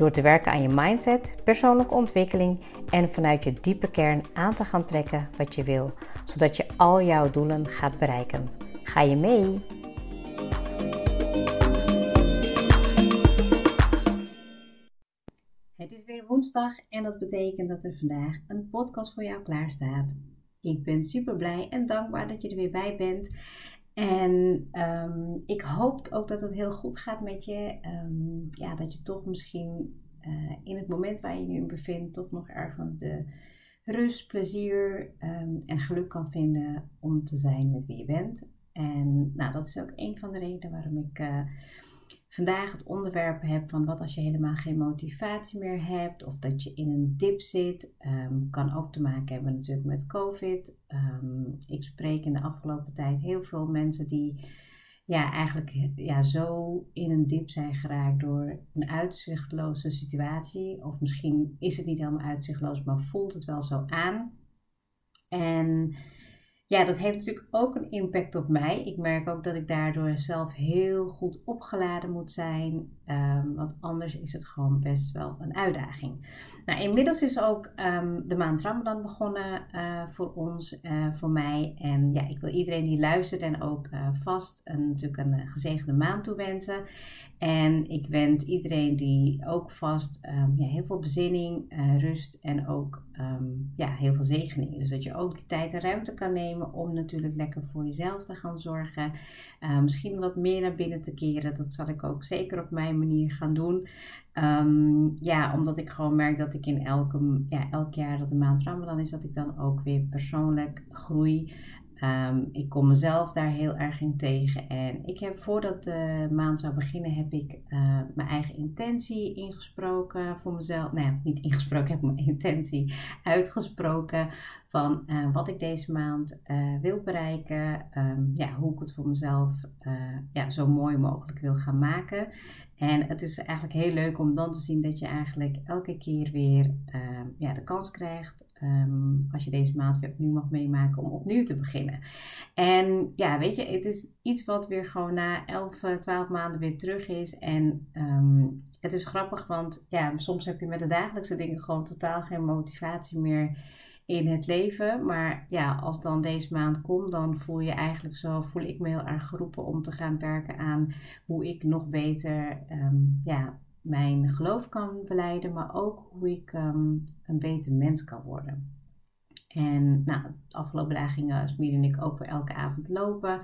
Door te werken aan je mindset, persoonlijke ontwikkeling en vanuit je diepe kern aan te gaan trekken wat je wil, zodat je al jouw doelen gaat bereiken. Ga je mee? Het is weer woensdag en dat betekent dat er vandaag een podcast voor jou klaar staat. Ik ben super blij en dankbaar dat je er weer bij bent. En um, ik hoop ook dat het heel goed gaat met je. Um, ja, dat je toch misschien uh, in het moment waar je nu in bevindt, toch nog ergens de rust, plezier um, en geluk kan vinden om te zijn met wie je bent. En nou, dat is ook een van de redenen waarom ik uh, vandaag het onderwerp heb van wat als je helemaal geen motivatie meer hebt of dat je in een dip zit. Um, kan ook te maken hebben natuurlijk met COVID. Um, ik spreek in de afgelopen tijd heel veel mensen die ja, eigenlijk ja, zo in een dip zijn geraakt door een uitzichtloze situatie. Of misschien is het niet helemaal uitzichtloos, maar voelt het wel zo aan. En ja, dat heeft natuurlijk ook een impact op mij. Ik merk ook dat ik daardoor zelf heel goed opgeladen moet zijn. Um, want anders is het gewoon best wel een uitdaging. Nou, inmiddels is ook um, de maand Ramadan begonnen uh, voor ons, uh, voor mij. En ja, ik wil iedereen die luistert en ook uh, vast een, natuurlijk een gezegende maand toewensen. En ik wens iedereen die ook vast um, ja, heel veel bezinning, rust en ook ja, heel veel zegeningen. Dus dat je ook die tijd en ruimte kan nemen om natuurlijk lekker voor jezelf te gaan zorgen. misschien wat meer naar binnen te keren. Dat zal ik ook zeker op mijn manier gaan doen. Um, ja, omdat ik gewoon merk dat ik in elke, ja, elk jaar dat de maand Ramadan is, dat ik dan ook weer persoonlijk groei. Um, ik kom mezelf daar heel erg in tegen. En ik heb voordat de maand zou beginnen, heb ik uh, mijn eigen intentie ingesproken voor mezelf. Nou ja, niet ingesproken, ik heb mijn intentie uitgesproken van uh, wat ik deze maand uh, wil bereiken. Um, ja, hoe ik het voor mezelf ja, zo mooi mogelijk wil gaan maken. En het is eigenlijk heel leuk om dan te zien dat je eigenlijk elke keer weer uh, ja, de kans krijgt, um, als je deze maand weer opnieuw mag meemaken, om opnieuw te beginnen. En ja, weet je, het is iets wat weer gewoon na 11, 12 maanden weer terug is. En um, het is grappig, want ja, soms heb je met de dagelijkse dingen gewoon totaal geen motivatie meer in het leven. Maar ja, als dan deze maand komt, dan voel je eigenlijk zo, voel ik me heel erg geroepen om te gaan werken aan hoe ik nog beter um, ja, mijn geloof kan beleiden, maar ook hoe ik um, een beter mens kan worden. En nou, de afgelopen dagen gingen Smir en ik ook weer elke avond lopen.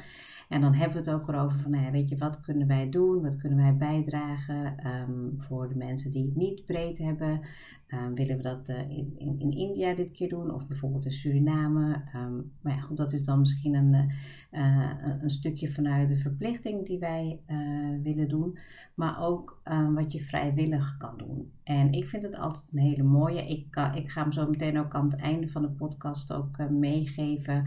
En dan hebben we het ook erover van, nou weet je, wat kunnen wij doen? Wat kunnen wij bijdragen um, voor de mensen die het niet breed hebben? Um, willen we dat uh, in, in, in, India dit keer doen? Of bijvoorbeeld in Suriname? Um, maar ja, goed, dat is dan misschien een, uh, een stukje vanuit de verplichting die wij uh, willen doen. Maar ook wat je vrijwillig kan doen. En ik vind het altijd een hele mooie. Ik, ik ga hem zo meteen ook aan het einde van de podcast ook meegeven.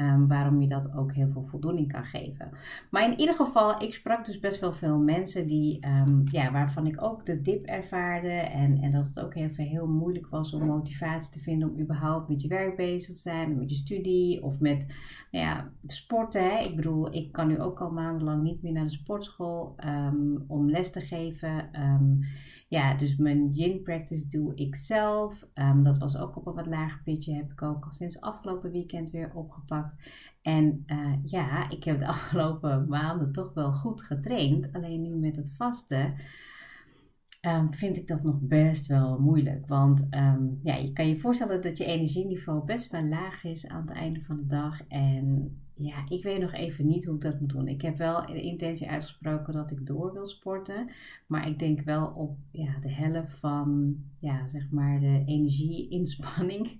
Um, waarom je dat ook heel veel voldoening kan geven. Maar in ieder geval, ik sprak dus best wel veel mensen die, um, ja, waarvan ik ook de dip ervaarde. En, en dat het ook even heel moeilijk was om motivatie te vinden om überhaupt met je werk bezig te zijn. Met je studie of met nou ja, sporten. Hè. Ik bedoel, ik kan nu ook al maandenlang niet meer naar de sportschool um, om les te geven. Ja, dus mijn yin practice doe ik zelf. dat was ook op een wat lager pitje. Heb ik ook al sinds afgelopen weekend weer opgepakt. En uh, ja, ik heb de afgelopen maanden toch wel goed getraind. Alleen nu met het vasten um, vind ik dat nog best wel moeilijk. Want um, ja, je kan je voorstellen dat je energieniveau best wel laag is aan het einde van de dag. En ja, ik weet nog even niet hoe ik dat moet doen. Ik heb wel de intentie uitgesproken dat ik door wil sporten. Maar ik denk wel op ja, de helft van ja, zeg maar de energie-inspanning.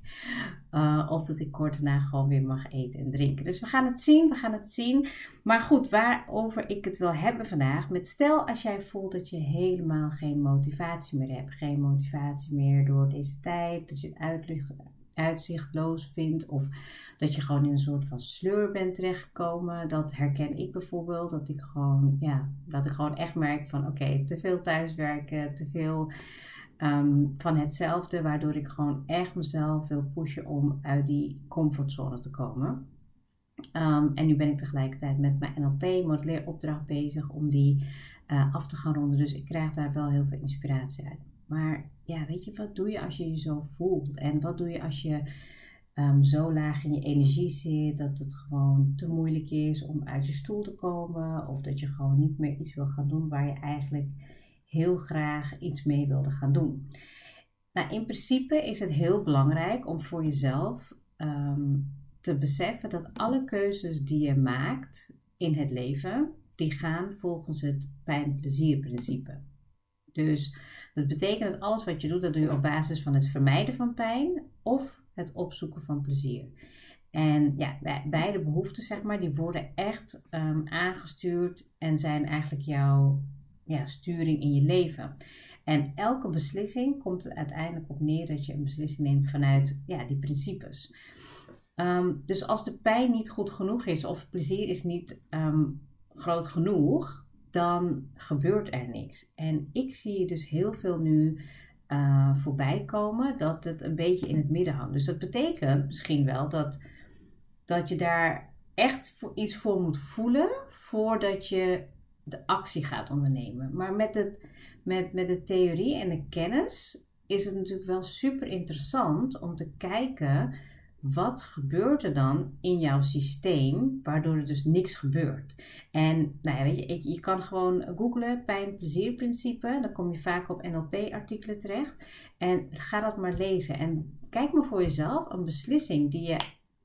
Uh, of dat ik kort daarna gewoon weer mag eten en drinken. Dus we gaan het zien, we gaan het zien. Maar goed, waarover ik het wil hebben vandaag. Met stel als jij voelt dat je helemaal geen motivatie meer hebt. Geen motivatie meer door deze tijd. Dat je het uitlicht uitzichtloos vindt of dat je gewoon in een soort van sleur bent terechtgekomen. Dat herken ik bijvoorbeeld, dat ik gewoon, ja, dat ik gewoon echt merk van oké, te veel thuiswerken, te veel ehm, van hetzelfde, waardoor ik gewoon echt mezelf wil pushen om uit die comfortzone te komen. Ehm, en nu ben ik tegelijkertijd met mijn NLP modelleeropdracht bezig om die uh, af te gaan ronden. Dus ik krijg daar wel heel veel inspiratie uit. Maar ja, weet je, wat doe je als je je zo voelt? En wat doe je als je um, zo laag in je energie zit dat het gewoon te moeilijk is om uit je stoel te komen? Of dat je gewoon niet meer iets wil gaan doen waar je eigenlijk heel graag iets mee wilde gaan doen? Nou, in principe is het heel belangrijk om voor jezelf um, te beseffen dat alle keuzes die je maakt in het leven, die gaan volgens het pijn-plezier-principe. Dus dat betekent dat alles wat je doet, dat doe je op basis van het vermijden van pijn of het opzoeken van plezier. En ja, beide behoeften, zeg maar, die worden echt um, aangestuurd en zijn eigenlijk jouw ja, sturing in je leven. En elke beslissing komt er uiteindelijk op neer dat je een beslissing neemt vanuit ja, die principes. Ehm, dus als de pijn niet goed genoeg is of plezier is niet um, groot genoeg, dan gebeurt er niks. En ik zie dus heel veel nu uh, voorbij komen dat het een beetje in het midden hangt. Dus dat betekent misschien wel dat, dat je daar echt iets voor moet voelen voordat je de actie gaat ondernemen. Maar met, het, met, met de theorie en de kennis is het natuurlijk wel super interessant om te kijken wat gebeurt er dan in jouw systeem waardoor er dus niks gebeurt? En nou ja, weet je, je kan gewoon googlen pijn-plezierprincipe. Dan kom je vaak op NLP-artikelen terecht. En ga dat maar lezen. En kijk maar voor jezelf een beslissing die je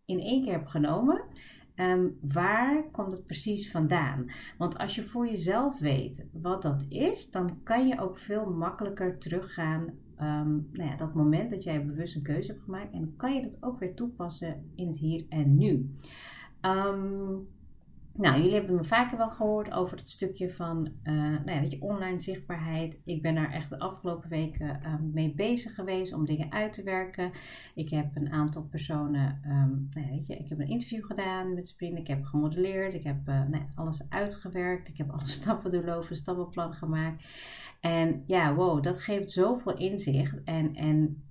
in één keer hebt genomen. Ehm, waar komt het precies vandaan? Want als je voor jezelf weet wat dat is, dan kan je ook veel makkelijker teruggaan um, nou ja, dat moment dat jij bewust een keuze hebt gemaakt. En kan je dat ook weer toepassen in het hier en nu. Um, nou, jullie hebben me vaker wel gehoord over het stukje van uh, nou ja, weet je, online zichtbaarheid. Ik ben daar echt de afgelopen weken um, mee bezig geweest om dingen uit te werken. Ik heb een aantal personen, nou ja, weet je, ik heb een interview gedaan met Sprint. Ik heb gemodelleerd, ik heb uh, nou, alles uitgewerkt. Ik heb alle stappen doorlopen, stappenplan gemaakt. En ja, wow, dat geeft zoveel inzicht. En, en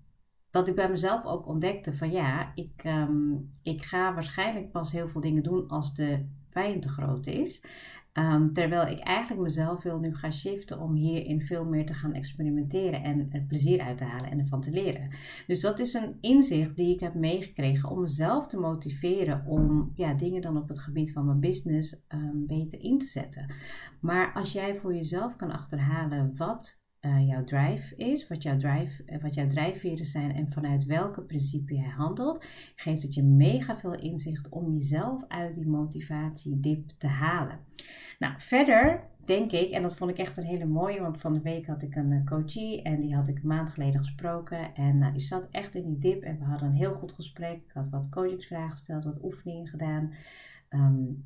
dat ik bij mezelf ook ontdekte van ja, ik, um, ik ga waarschijnlijk pas heel veel dingen doen als de pijn te groot is. Um, terwijl ik eigenlijk mezelf wil nu gaan shiften om hierin veel meer te gaan experimenteren en er plezier uit te halen en ervan te leren. Dus dat is een inzicht die ik heb meegekregen om mezelf te motiveren om ja, dingen dan op het gebied van mijn business um, beter in te zetten. Maar als jij voor jezelf kan achterhalen wat uh, jouw drive is, wat jouw, drive, uh, wat jouw drijfveren zijn en vanuit welke principe jij handelt, geeft het je mega veel inzicht om jezelf uit die motivatiedip te halen. Nou, verder denk ik, en dat vond ik echt een hele mooie, want van de week had ik een uh, coachie en die had ik een maand geleden gesproken. En nou, die zat echt in die dip en we hadden een heel goed gesprek. Ik had wat coachingsvragen gesteld, wat oefeningen gedaan. Um,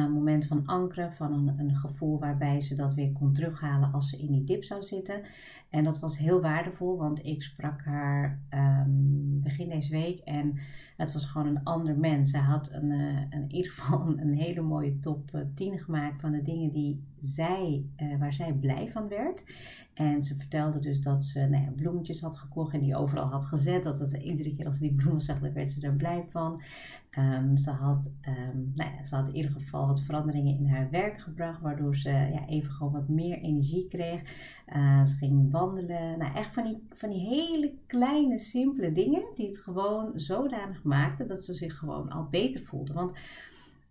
een moment van ankeren, van een, een, gevoel waarbij ze dat weer kon terughalen als ze in die dip zou zitten. En dat was heel waardevol, want ik sprak haar um, begin deze week en het was gewoon een ander mens. Ze had een, uh, in ieder geval een, een hele mooie top 10 eh, gemaakt van de dingen die zij, uh, waar zij blij van werd. En ze vertelde dus dat ze nou ja, bloemetjes had gekocht en die overal had gezet. Dat het iedere keer als ze die bloemen zag, werd ze er blij van. Um, ze, had, um, nou ja, ze had in ieder geval wat veranderingen in haar werk gebracht, waardoor ze ja, even gewoon wat meer energie kreeg. Uh, ze ging wandelen. Nou, echt van die, van die hele kleine, simpele dingen die het gewoon zodanig maakten dat ze zich gewoon al beter voelde. Want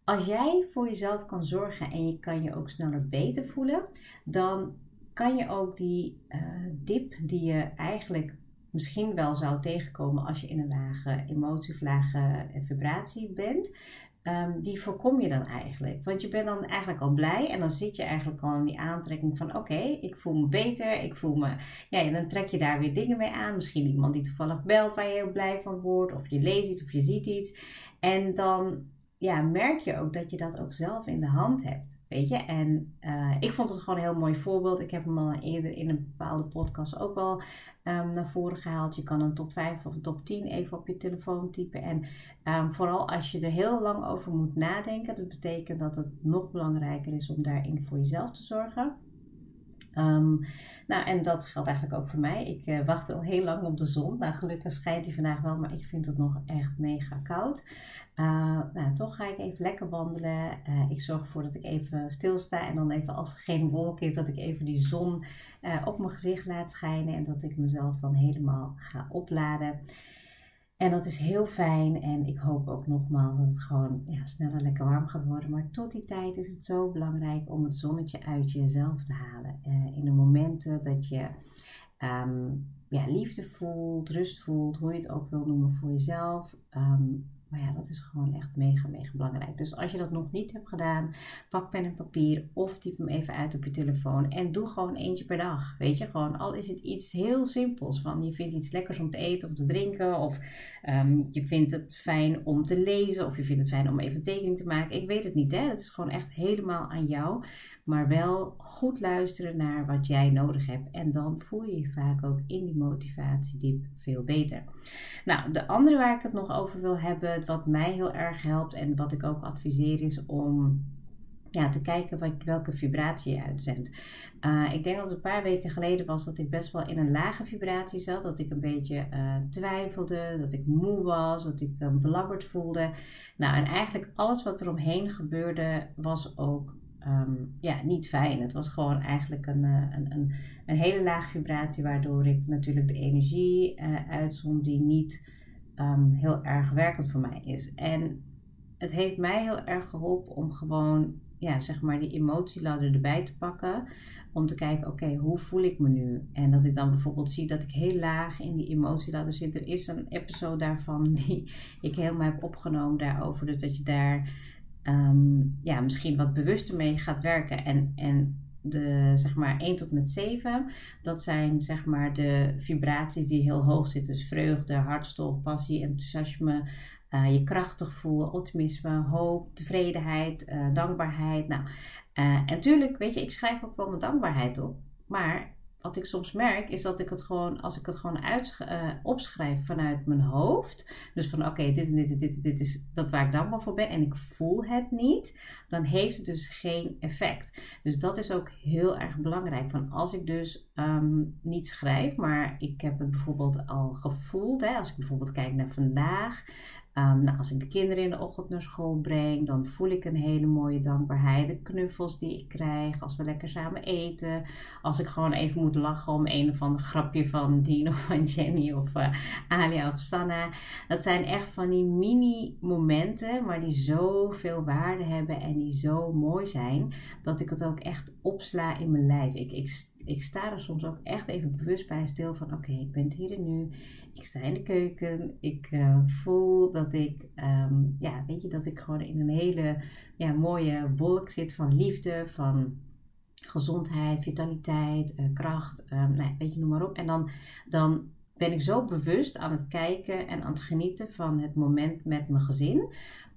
als jij voor jezelf kan zorgen en je kan je ook sneller beter voelen, dan kan je ook die uh, dip die je eigenlijk misschien wel zou tegenkomen als je in een lage emotie of lage vibratie bent, ehm, die voorkom je dan eigenlijk. Want je bent dan eigenlijk al blij en dan zit je eigenlijk al in die aantrekking van oké, ik voel me beter, ik voel me, ja, en dan trek je daar weer dingen mee aan. Misschien iemand die toevallig belt waar je heel blij van wordt, of je leest iets of je ziet iets. En dan ja, merk je ook dat je dat ook zelf in de hand hebt. Weet je, en uh, ik vond het gewoon een heel mooi voorbeeld. Ik heb hem al eerder in een bepaalde podcast ook al um, naar voren gehaald. Je kan een top 5 of een top 10 even op je telefoon typen. En um, vooral als je er heel lang over moet nadenken, dat betekent dat het nog belangrijker is om daarin voor jezelf te zorgen. Um, nou, en dat geldt eigenlijk ook voor mij. Ik uh, wacht al heel lang op de zon. Nou, gelukkig schijnt die vandaag wel, maar ik vind het nog echt mega koud. Uh, nou, toch ga ik even lekker wandelen. Uh, ik zorg ervoor dat ik even stilsta en dan even als er geen wolk is, dat ik even die zon op mijn gezicht laat schijnen en dat ik mezelf dan helemaal ga opladen. En dat is heel fijn en ik hoop ook nogmaals dat het gewoon ja, sneller lekker warm gaat worden. Maar tot die tijd is het zo belangrijk om het zonnetje uit jezelf te halen. Uh, in de momenten dat je um, ja, liefde voelt, rust voelt, hoe je het ook wil noemen voor jezelf. Um, maar ja, dat is gewoon echt mega, mega belangrijk. Dus als je dat nog niet hebt gedaan, pak pen en papier of typ hem even uit op je telefoon. En doe gewoon eentje per dag. Weet je, gewoon al is het iets heel simpels. Van je vindt iets lekkers om te eten of te drinken. Of um, je vindt het fijn om te lezen. Of je vindt het fijn om even een tekening te maken. Ik weet het niet, hè. Het is gewoon echt helemaal aan jou. Maar wel goed luisteren naar wat jij nodig hebt. En dan voel je je vaak ook in die motivatiediep veel beter. Nou, de andere waar ik het nog over wil hebben, wat mij heel erg helpt en wat ik ook adviseer, is om ja, te kijken wat, welke vibratie je uitzendt. Uh, ik denk dat het een paar weken geleden was dat ik best wel in een lage vibratie zat. Dat ik een beetje uh, twijfelde, dat ik moe was, dat ik uh, belabberd voelde. Nou, en eigenlijk alles wat er omheen gebeurde was ook um, ja, niet fijn. Het was gewoon eigenlijk een, een, een, een, hele lage vibratie, waardoor ik natuurlijk de energie uitzond die niet um, heel erg werkend voor mij is. En het heeft mij heel erg geholpen om gewoon, ja, zeg maar, die emotieladder erbij te pakken. Om te kijken, oké, hoe voel ik me nu? En dat ik dan bijvoorbeeld zie dat ik heel laag in die emotieladder zit. Er is een episode daarvan die ik helemaal heb opgenomen daarover. Dus dat je daar um, ja, misschien wat bewuster mee gaat werken. En, en de zeg maar 1 tot met 7, dat zijn zeg maar de vibraties die heel hoog zitten. Dus vreugde, hartstocht, passie, enthousiasme, uh, je krachtig voelen, optimisme, hoop, tevredenheid, uh, dankbaarheid. Nou, uh, en natuurlijk, weet je, ik schrijf ook wel mijn dankbaarheid op. Maar wat ik soms merk, is dat ik het gewoon, als ik het gewoon uit, uh, opschrijf vanuit mijn hoofd. Dus van oké, dit en dit dit, dit is dat waar ik dankbaar voor ben. En ik voel het niet. Dan heeft het dus geen effect. Dus dat is ook heel erg belangrijk. Van als ik dus um, niet schrijf, maar ik heb het bijvoorbeeld al gevoeld. Hè, als ik bijvoorbeeld kijk naar vandaag. Um, nou, als ik de kinderen in de ochtend naar school breng, dan voel ik een hele mooie dankbaarheid. De knuffels die ik krijg, als we lekker samen eten. Als ik gewoon even moet lachen om een of ander grapje van Dean of van Jenny of uh, Alia of Sanna. Dat zijn echt van die mini momenten, maar die zoveel waarde hebben en die zo mooi zijn, dat ik het ook echt opsla in mijn lijf. Ik, ik sta er soms ook echt even bewust bij stil van oké, ik ben hier en nu. Ik sta in de keuken. Ik uh, voel dat ik, um, ja, weet je, dat ik gewoon in een hele ja, mooie wolk zit van liefde, van gezondheid, vitaliteit, uh, kracht, um, nou, weet je, noem maar op. En dan, dan ben ik zo bewust aan het kijken en aan het genieten van het moment met mijn gezin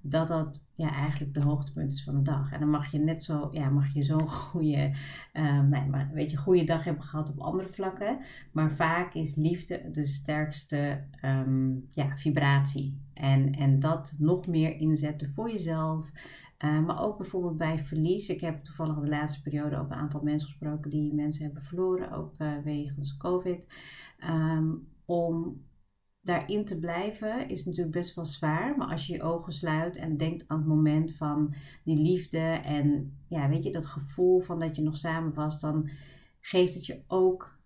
dat dat ja, eigenlijk de hoogtepunt is van de dag. En dan mag je net zo, ja, mag je zo'n goede, um, nee, maar weet je, goede dag hebben gehad op andere vlakken. Maar vaak is liefde de sterkste um, ja, vibratie. En, en dat nog meer inzetten voor jezelf. Uh, maar ook bijvoorbeeld bij verlies. Ik heb toevallig de laatste periode ook een aantal mensen gesproken die mensen hebben verloren, ook uh, wegens COVID. Um, om daarin te blijven is natuurlijk best wel zwaar. Maar als je je ogen sluit en denkt aan het moment van die liefde en ja, weet je, dat gevoel van dat je nog samen was, dan geeft het je ook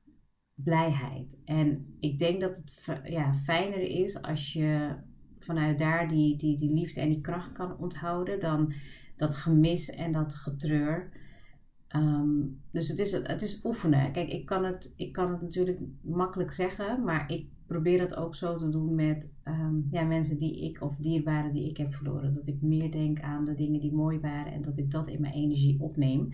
blijheid. En ik denk dat het ja, fijner is als je vanuit daar die, die, die liefde en die kracht kan onthouden dan dat gemis en dat getreur. Um, dus het is, het is oefenen. Kijk, ik kan het, ik kan het natuurlijk makkelijk zeggen, maar ik probeer dat ook zo te doen met ehm, ja, mensen die ik of dierbaren die ik heb verloren. Dat ik meer denk aan de dingen die mooi waren en dat ik dat in mijn energie opneem.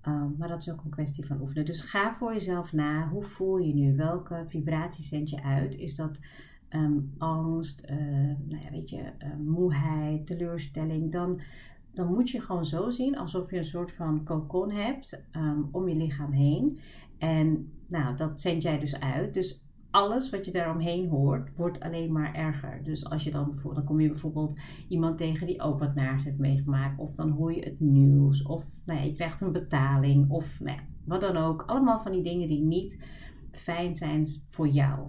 Ehm, maar dat is ook een kwestie van oefenen. Dus ga voor jezelf na. Hoe voel je nu? Welke vibratie zend je uit? Is dat ehm, angst, uh, nou ja, weet je, uh, moeheid, teleurstelling? Dan, dan moet je gewoon zo zien alsof je een soort van cocon hebt om je lichaam heen. En nou, dat zend jij dus uit. Dus alles wat je daaromheen hoort, wordt alleen maar erger. Dus als je dan bijvoorbeeld, dan kom je bijvoorbeeld iemand tegen die ook wat naars heeft meegemaakt. Of dan hoor je het nieuws. Of nou ja, je krijgt een betaling. Of nou ja, wat dan ook. Allemaal van die dingen die niet fijn zijn voor jou.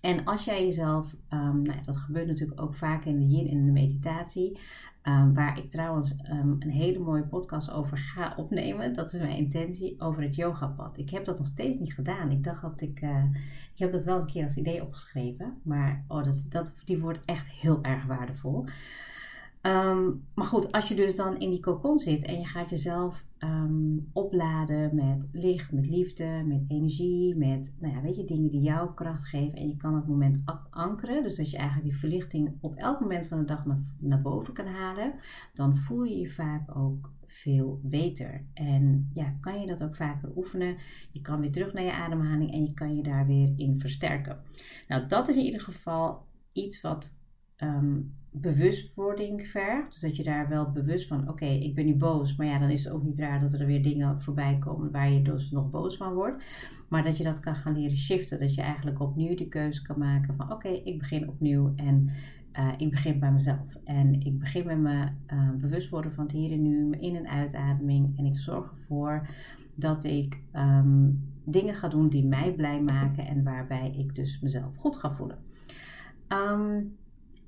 En als jij jezelf, um, nou dat gebeurt natuurlijk ook vaak in de yin en in de meditatie. Um, waar ik trouwens um, een hele mooie podcast over ga opnemen. Dat is mijn intentie over het yogapad. Ik heb dat nog steeds niet gedaan. Ik dacht dat ik. Uh, ik heb dat wel een keer als idee opgeschreven. Maar oh, dat, dat, die wordt echt heel erg waardevol. Um, maar goed, als je dus dan in die cocon zit en je gaat jezelf um, opladen met licht, met liefde, met energie, met nou ja, weet je, dingen die jou kracht geven. En je kan het moment ankeren, dus dat je eigenlijk die verlichting op elk moment van de dag naar, naar boven kan halen. Dan voel je je vaak ook veel beter. En ja, kan je dat ook vaker oefenen. Je kan weer terug naar je ademhaling en je kan je daar weer in versterken. Nou, dat is in ieder geval iets wat um, bewustwording vergt. Dus dat je daar wel bewust van, oké, ik ben nu boos. Maar ja, dan is het ook niet raar dat er weer dingen voorbij komen waar je dus nog boos van wordt. Maar dat je dat kan gaan leren shiften. Dat je eigenlijk opnieuw de keuze kan maken van, oké, ik begin opnieuw en uh, ik begin bij mezelf. En ik begin met me uh, bewust worden van het hier en nu, in- en uitademing. En ik zorg ervoor dat ik um, dingen ga doen die mij blij maken en waarbij ik dus mezelf goed ga voelen. Um,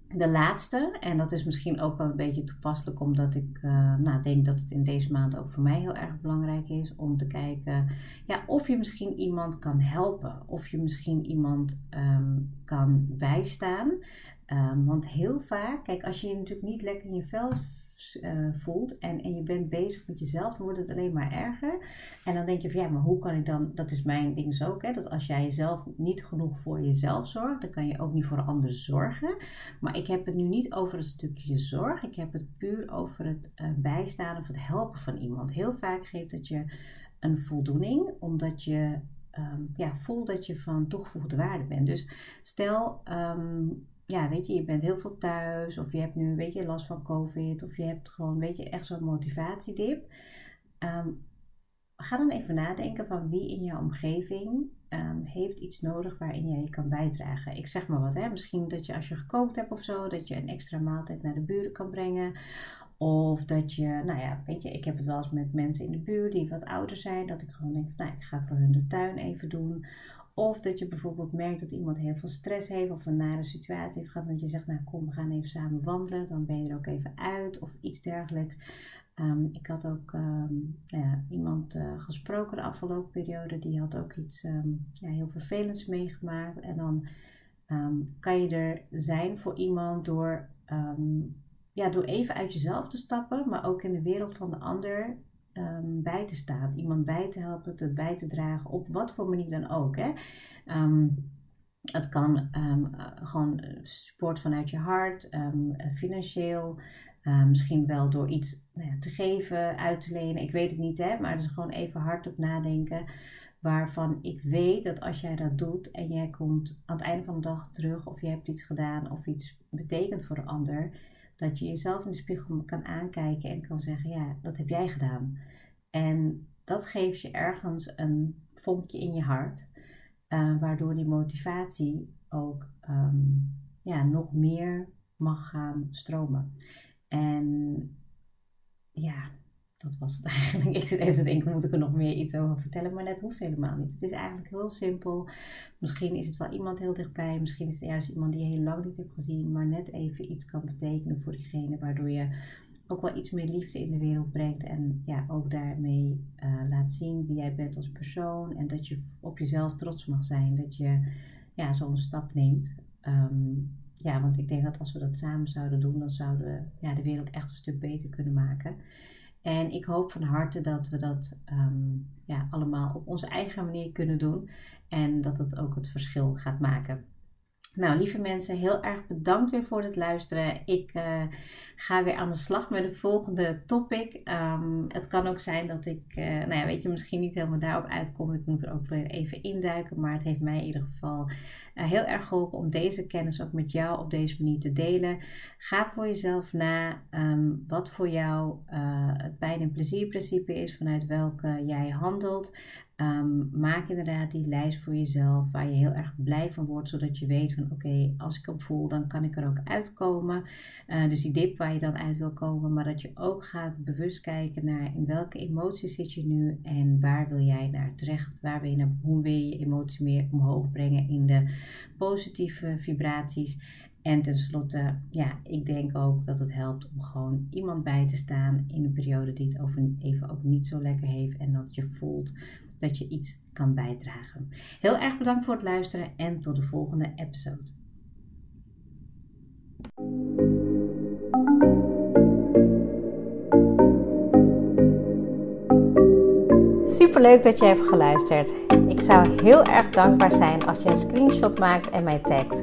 de laatste, en dat is misschien ook wel een beetje toepasselijk, omdat ik uh, nou, denk dat het in deze maand ook voor mij heel erg belangrijk is om te kijken ja, of je misschien iemand kan helpen, of je misschien iemand um, kan bijstaan. Um, want heel vaak, kijk, als je je natuurlijk niet lekker in je vel uh, voelt en, en je bent bezig met jezelf, dan wordt het alleen maar erger. En dan denk je van ja, maar hoe kan ik dan, dat is mijn ding zo ook, hè, dat als jij jezelf niet genoeg voor jezelf zorgt, dan kan je ook niet voor een ander zorgen. Maar ik heb het nu niet over het stukje zorg, ik heb het puur over het uh, bijstaan of het helpen van iemand. Heel vaak geeft het je een voldoening, omdat je um, ja, voelt dat je van toegevoegde waarde bent. Dus stel, um, ja, weet je, je bent heel veel thuis of je hebt nu, weet je, last van COVID of je hebt gewoon, weet je, echt zo'n motivatiedip. Um, ga dan even nadenken van wie in jouw omgeving um, heeft iets nodig waarin jij je kan bijdragen. Ik zeg maar wat, hè. Misschien dat je als je gekookt hebt of zo, dat je een extra maaltijd naar de buren kan brengen. Of dat je, nou ja, weet je, ik heb het wel eens met mensen in de buurt die wat ouder zijn, dat ik gewoon denk, nou, ik ga voor hun de tuin even doen. Of dat je bijvoorbeeld merkt dat iemand heel veel stress heeft of een nare situatie heeft gehad. Dat je zegt, nou kom, we gaan even samen wandelen. Dan ben je er ook even uit of iets dergelijks. Um, ik had ook um, ja, iemand uh, gesproken de afgelopen periode. Die had ook iets um, ja, heel vervelends meegemaakt. En dan kan je er zijn voor iemand door, ja, door even uit jezelf te stappen. Maar ook in de wereld van de ander um, bij te staan. Iemand bij te helpen, te bij te dragen, op wat voor manier dan ook. Hè. Um, het kan um, gewoon support vanuit je hart, financieel, misschien wel door iets nou ja, te geven, uit te lenen. Ik weet het niet, hè, maar is gewoon even hardop nadenken. Waarvan ik weet dat als jij dat doet en jij komt aan het einde van de dag terug, of je hebt iets gedaan of iets betekent voor de ander, dat je jezelf in de spiegel kan aankijken en kan zeggen: Ja, dat heb jij gedaan. En dat geeft je ergens een vonkje in je hart, uh, waardoor die motivatie ook um, ja, nog meer mag gaan stromen. En ja, dat was het eigenlijk. Ik zit even te denken, moet ik er nog meer iets over vertellen? Maar dat hoeft helemaal niet. Het is eigenlijk heel simpel. Misschien is het wel iemand heel dichtbij. Misschien is het juist iemand die je heel lang niet hebt gezien. Maar net even iets kan betekenen voor diegene. Waardoor je ook wel iets meer liefde in de wereld brengt. En ja, ook daarmee uh, laat zien wie jij bent als persoon. En dat je op jezelf trots mag zijn. Dat je ja, zo'n stap neemt. Um, ja, want ik denk dat als we dat samen zouden doen, dan zouden we ja, de wereld echt een stuk beter kunnen maken. En ik hoop van harte dat we dat ehm, ja, allemaal op onze eigen manier kunnen doen. En dat het ook het verschil gaat maken. Nou, lieve mensen, heel erg bedankt weer voor het luisteren. Ik uh, ga weer aan de slag met de volgende topic. Um, het kan ook zijn dat ik, uh, nou ja, weet je, misschien niet helemaal daarop uitkom. Ik moet er ook weer even induiken. Maar het heeft mij in ieder geval uh, heel erg geholpen om deze kennis ook met jou op deze manier te delen. Ga voor jezelf na um, wat voor jou het pijn- en plezierprincipe is, vanuit welke jij handelt. Um, maak inderdaad die lijst voor jezelf waar je heel erg blij van wordt, zodat je weet van oké, als ik hem voel, dan kan ik er ook uitkomen. Uh, dus die dip waar je dan uit wil komen, maar dat je ook gaat bewust kijken naar in welke emotie zit je nu en waar wil jij naar terecht, waar wil je naar, hoe wil je je emotie meer omhoog brengen in de positieve vibraties. En tenslotte, ja, ik denk ook dat het helpt om gewoon iemand bij te staan in een periode die het over even ook niet zo lekker heeft en dat je voelt dat je iets kan bijdragen. Heel erg bedankt voor het luisteren en tot de volgende episode. Super leuk dat je hebt geluisterd. Ik zou heel erg dankbaar zijn als je een screenshot maakt en mij tagt.